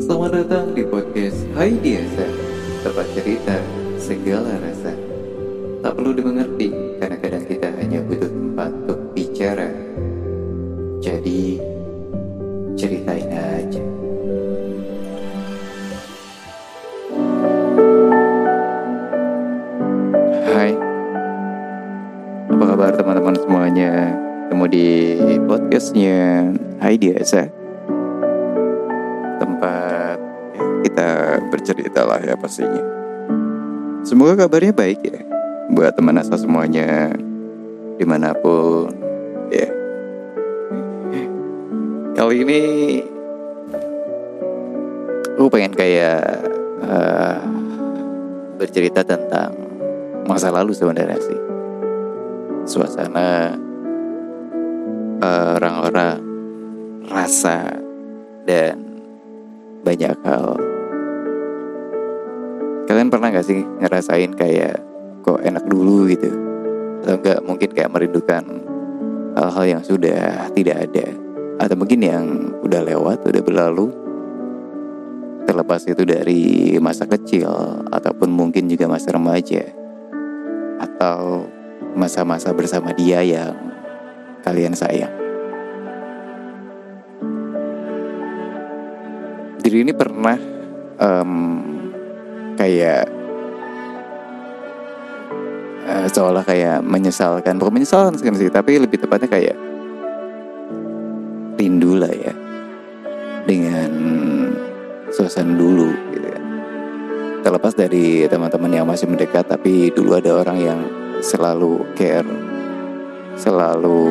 Selamat datang di podcast Hai Diasa Tempat cerita segala rasa. Tak perlu dimengerti Karena kadang kita hanya butuh tempat untuk bicara. Jadi Ceritain aja. Hai. Apa kabar teman-teman semuanya? Ketemu di podcastnya Hai Diasa bercerita lah ya pastinya. Semoga kabarnya baik ya buat teman asa semuanya di mana pun ya. Kali ini aku pengen kayak uh, bercerita tentang masa lalu sebenarnya sih. Suasana uh, orang-orang rasa dan banyak hal. Kalian pernah gak sih ngerasain kayak kok enak dulu? gitu? Atau enggak mungkin kayak merindukan hal-hal yang sudah tidak ada. Atau mungkin yang udah lewat, udah berlalu. Terlepas itu dari masa kecil Ataupun mungkin juga masa remaja. Atau masa-masa bersama dia yang kalian sayang. Diri ini pernah um, kayak uh, seolah kayak menyesalkan. Bukan menyesalkan sih tapi lebih tepatnya kayak rindu lah ya. Dengan suasana dulu gitu kan. Terlepas dari teman-teman yang masih mendekat tapi dulu ada orang yang selalu care selalu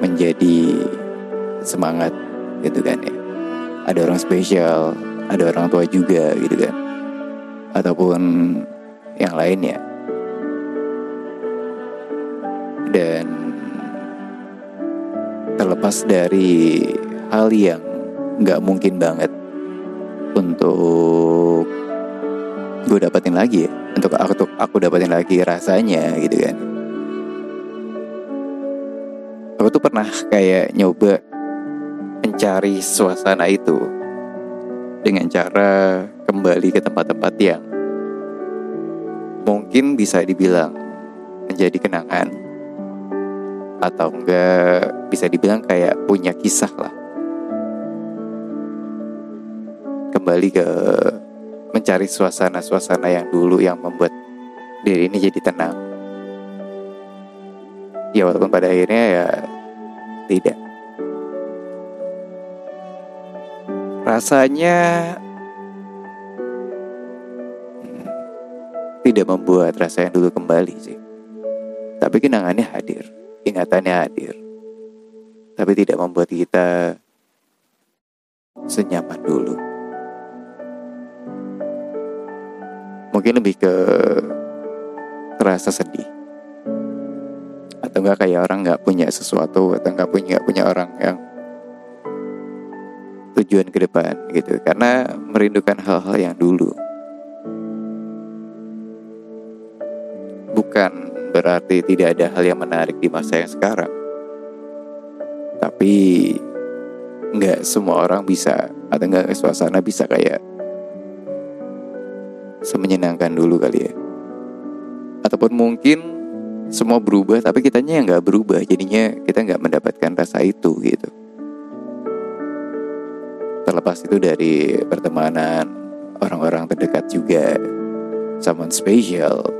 menjadi semangat gitu kan ya. Ada orang spesial, ada orang tua juga gitu kan. Ataupun yang lainnya. Dan terlepas dari hal yang nggak mungkin banget untuk gue dapetin lagi ya untuk aku aku dapetin lagi rasanya gitu kan aku tuh pernah kayak nyoba mencari suasana itu dengan cara kembali ke tempat-tempat yang mungkin bisa dibilang menjadi kenangan atau enggak bisa dibilang kayak punya kisah lah. Kembali ke mencari suasana-suasana yang dulu yang membuat diri ini jadi tenang. Ya walaupun pada akhirnya ya tidak. Rasanya tidak membuat rasa yang dulu kembali sih. Tapi kenangannya hadir, ingatannya hadir. Tapi tidak membuat kita senyaman dulu. Mungkin lebih ke terasa sedih. Atau enggak kayak orang nggak punya sesuatu atau nggak punya punya orang yang tujuan ke depan gitu karena merindukan hal-hal yang dulu bukan berarti tidak ada hal yang menarik di masa yang sekarang. Tapi nggak semua orang bisa atau nggak suasana bisa kayak semenyenangkan dulu kali ya. Ataupun mungkin semua berubah tapi kitanya yang nggak berubah. Jadinya kita nggak mendapatkan rasa itu gitu. Terlepas itu dari pertemanan orang-orang terdekat juga. Someone special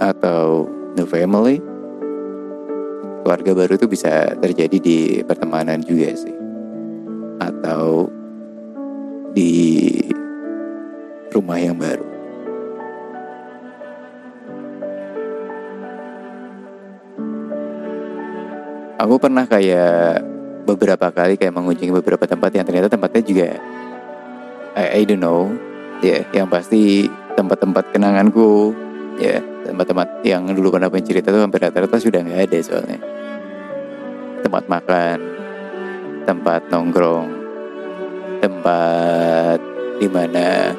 atau new family keluarga baru itu bisa terjadi di pertemanan juga sih. Atau di rumah yang baru. Aku pernah kayak beberapa kali kayak mengunjungi beberapa tempat yang ternyata tempatnya juga I, I don't know ya yeah, yang pasti tempat-tempat kenanganku ya. Tempat-tempat yang dulu pernah pencerita itu hampir rata-rata sudah nggak ada soalnya. Tempat makan tempat nongkrong tempat di mana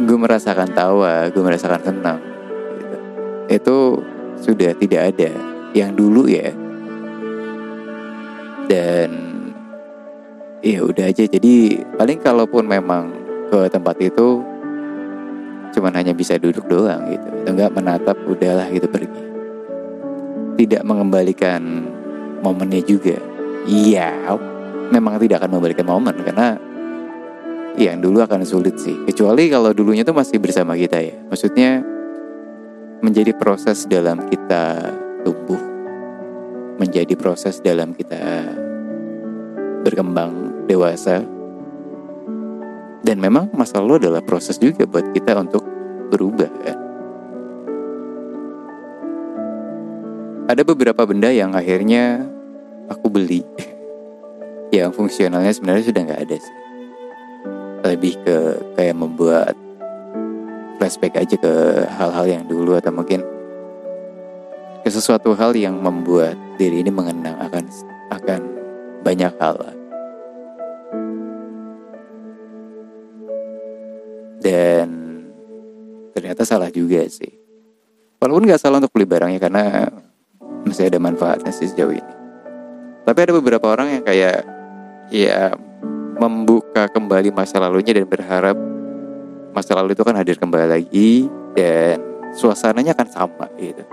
gue merasakan tawa gue merasakan senang gitu. itu sudah tidak ada yang dulu ya. Dan ya udah aja. Jadi paling kalaupun memang ke tempat itu cuman hanya bisa duduk doang gitu. Enggak menatap udahlah gitu pergi. Tidak mengembalikan momennya juga. Iya memang tidak akan mengembalikan momen karena yang dulu akan sulit sih. Kecuali kalau dulunya tuh masih bersama kita ya. Maksudnya menjadi proses dalam kita tumbuh menjadi proses dalam kita berkembang dewasa. Dan memang masa lalu adalah proses juga buat kita untuk berubah kan. Ada beberapa benda yang akhirnya aku beli yang fungsionalnya sebenarnya sudah nggak ada sih. Lebih ke kayak membuat flashback aja ke hal-hal yang dulu atau mungkin ke sesuatu hal yang membuat diri ini mengenang akan akan banyak hal dan ternyata salah juga sih. Walaupun nggak salah untuk beli barangnya karena masih ada manfaatnya sih sejauh ini. Tapi ada beberapa orang yang kayak ya membuka kembali masa lalunya dan berharap masa lalu itu kan hadir kembali lagi dan suasananya akan sama gitu.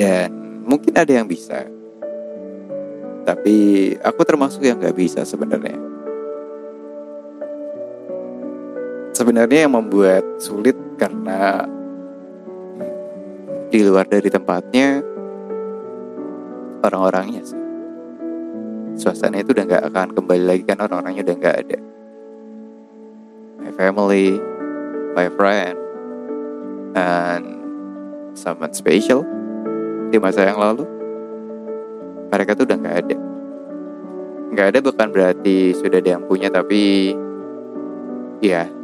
Dan mungkin ada yang bisa. Tapi aku termasuk yang nggak bisa sebenarnya. Sebenarnya yang membuat sulit karena di luar dari tempatnya orang-orangnya sih. Suasana itu udah nggak akan kembali lagi kan orang-orangnya udah nggak ada. My family, my friend, and someone special di masa yang lalu mereka tuh udah nggak ada nggak ada bukan berarti sudah ada yang punya tapi ya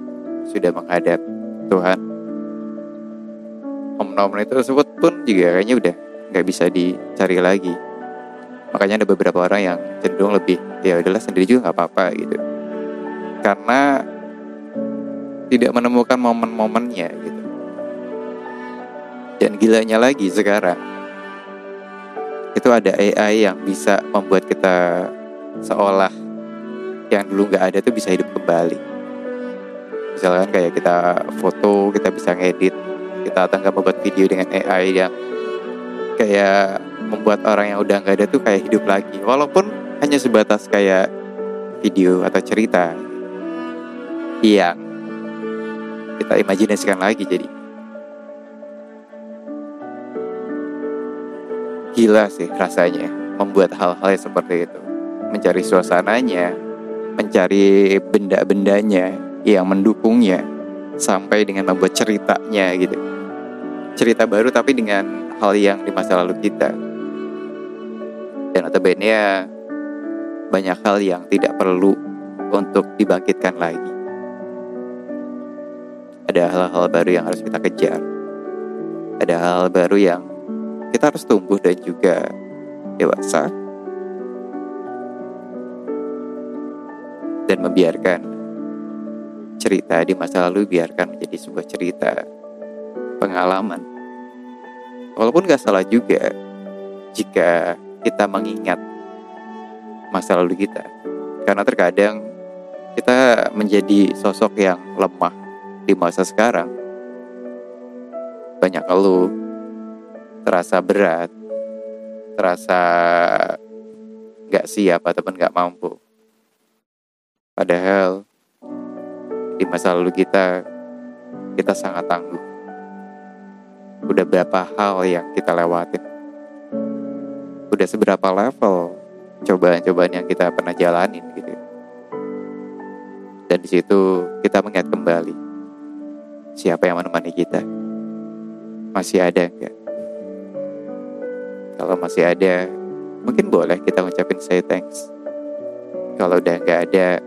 sudah menghadap Tuhan. Momen-momen itu tersebut pun juga kayaknya udah nggak bisa dicari lagi. Makanya ada beberapa orang yang cenderung lebih ya udahlah sendiri juga nggak apa-apa gitu. Karena tidak menemukan momen-momennya gitu. Dan gilanya lagi sekarang itu ada AI yang bisa membuat kita seolah yang dulu nggak ada tuh bisa hidup kembali. Misalkan kayak kita foto, kita bisa ngedit, kita tangga membuat video dengan AI yang kayak membuat orang yang udah nggak ada tuh kayak hidup lagi. Walaupun hanya sebatas kayak video atau cerita yang kita imajinasikan lagi jadi gila sih rasanya membuat hal-hal seperti itu. Mencari suasananya, mencari benda-bendanya yang mendukungnya, sampai dengan membuat ceritanya gitu. Cerita baru tapi dengan hal yang di masa lalu kita. Dan notabene banyak hal yang tidak perlu untuk dibangkitkan lagi. Ada hal-hal baru yang harus kita kejar. Ada -hal baru yang kita harus tumbuh dan juga dewasa dan membiarkan cerita di masa lalu biarkan menjadi sebuah cerita pengalaman walaupun gak salah juga jika kita mengingat masa lalu kita karena terkadang kita menjadi sosok yang lemah di masa sekarang banyak keluh terasa berat, terasa nggak siap ataupun nggak mampu. Padahal di masa lalu kita, kita sangat tangguh. Udah berapa hal yang kita lewatin. Udah seberapa level cobaan-cobaan yang kita pernah jalanin gitu. Dan di situ kita mengingat kembali siapa yang menemani kita. Masih ada enggak? Kalau masih ada, mungkin boleh kita ngucapin say thanks. Kalau udah nggak ada,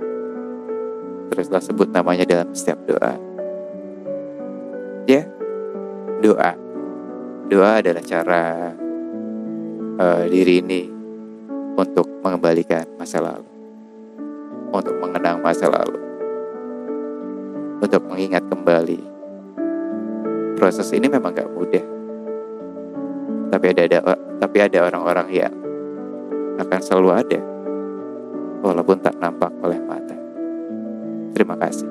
teruslah sebut namanya dalam setiap doa. Ya, doa. Doa adalah cara uh, diri ini untuk mengembalikan masa lalu, untuk mengenang masa lalu, untuk mengingat kembali. Proses ini memang gak mudah tapi ada ada tapi ada orang-orang yang akan selalu ada walaupun tak nampak oleh mata. Terima kasih.